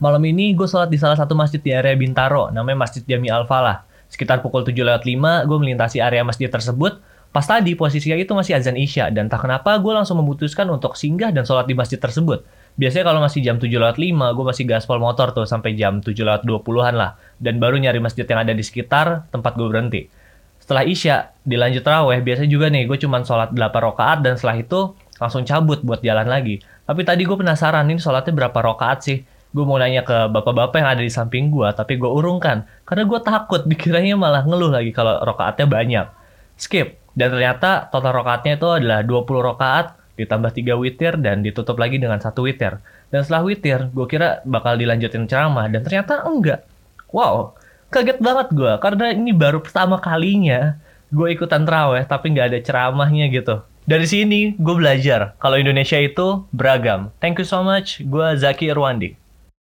Malam ini gue sholat di salah satu masjid di area Bintaro, namanya Masjid Jami Al-Falah. Sekitar pukul 7 lewat 5, gue melintasi area masjid tersebut. Pas tadi posisinya itu masih azan Isya, dan tak kenapa gue langsung memutuskan untuk singgah dan sholat di masjid tersebut. Biasanya kalau masih jam 7 lewat 5, gue masih gaspol motor tuh sampai jam 7 lewat 20-an lah. Dan baru nyari masjid yang ada di sekitar tempat gue berhenti. Setelah Isya, dilanjut raweh, biasanya juga nih gue cuman sholat 8 rakaat dan setelah itu langsung cabut buat jalan lagi. Tapi tadi gue penasaran ini sholatnya berapa rakaat sih? Gue mau nanya ke bapak-bapak yang ada di samping gue, tapi gue urungkan. Karena gue takut dikiranya malah ngeluh lagi kalau rakaatnya banyak. Skip. Dan ternyata total rakaatnya itu adalah 20 rakaat ditambah 3 witir dan ditutup lagi dengan satu witir. Dan setelah witir, gue kira bakal dilanjutin ceramah dan ternyata enggak. Wow, kaget banget gue karena ini baru pertama kalinya gue ikutan terawih tapi nggak ada ceramahnya gitu. Dari sini gue belajar kalau Indonesia itu beragam. Thank you so much. Gue Zaki Irwandi.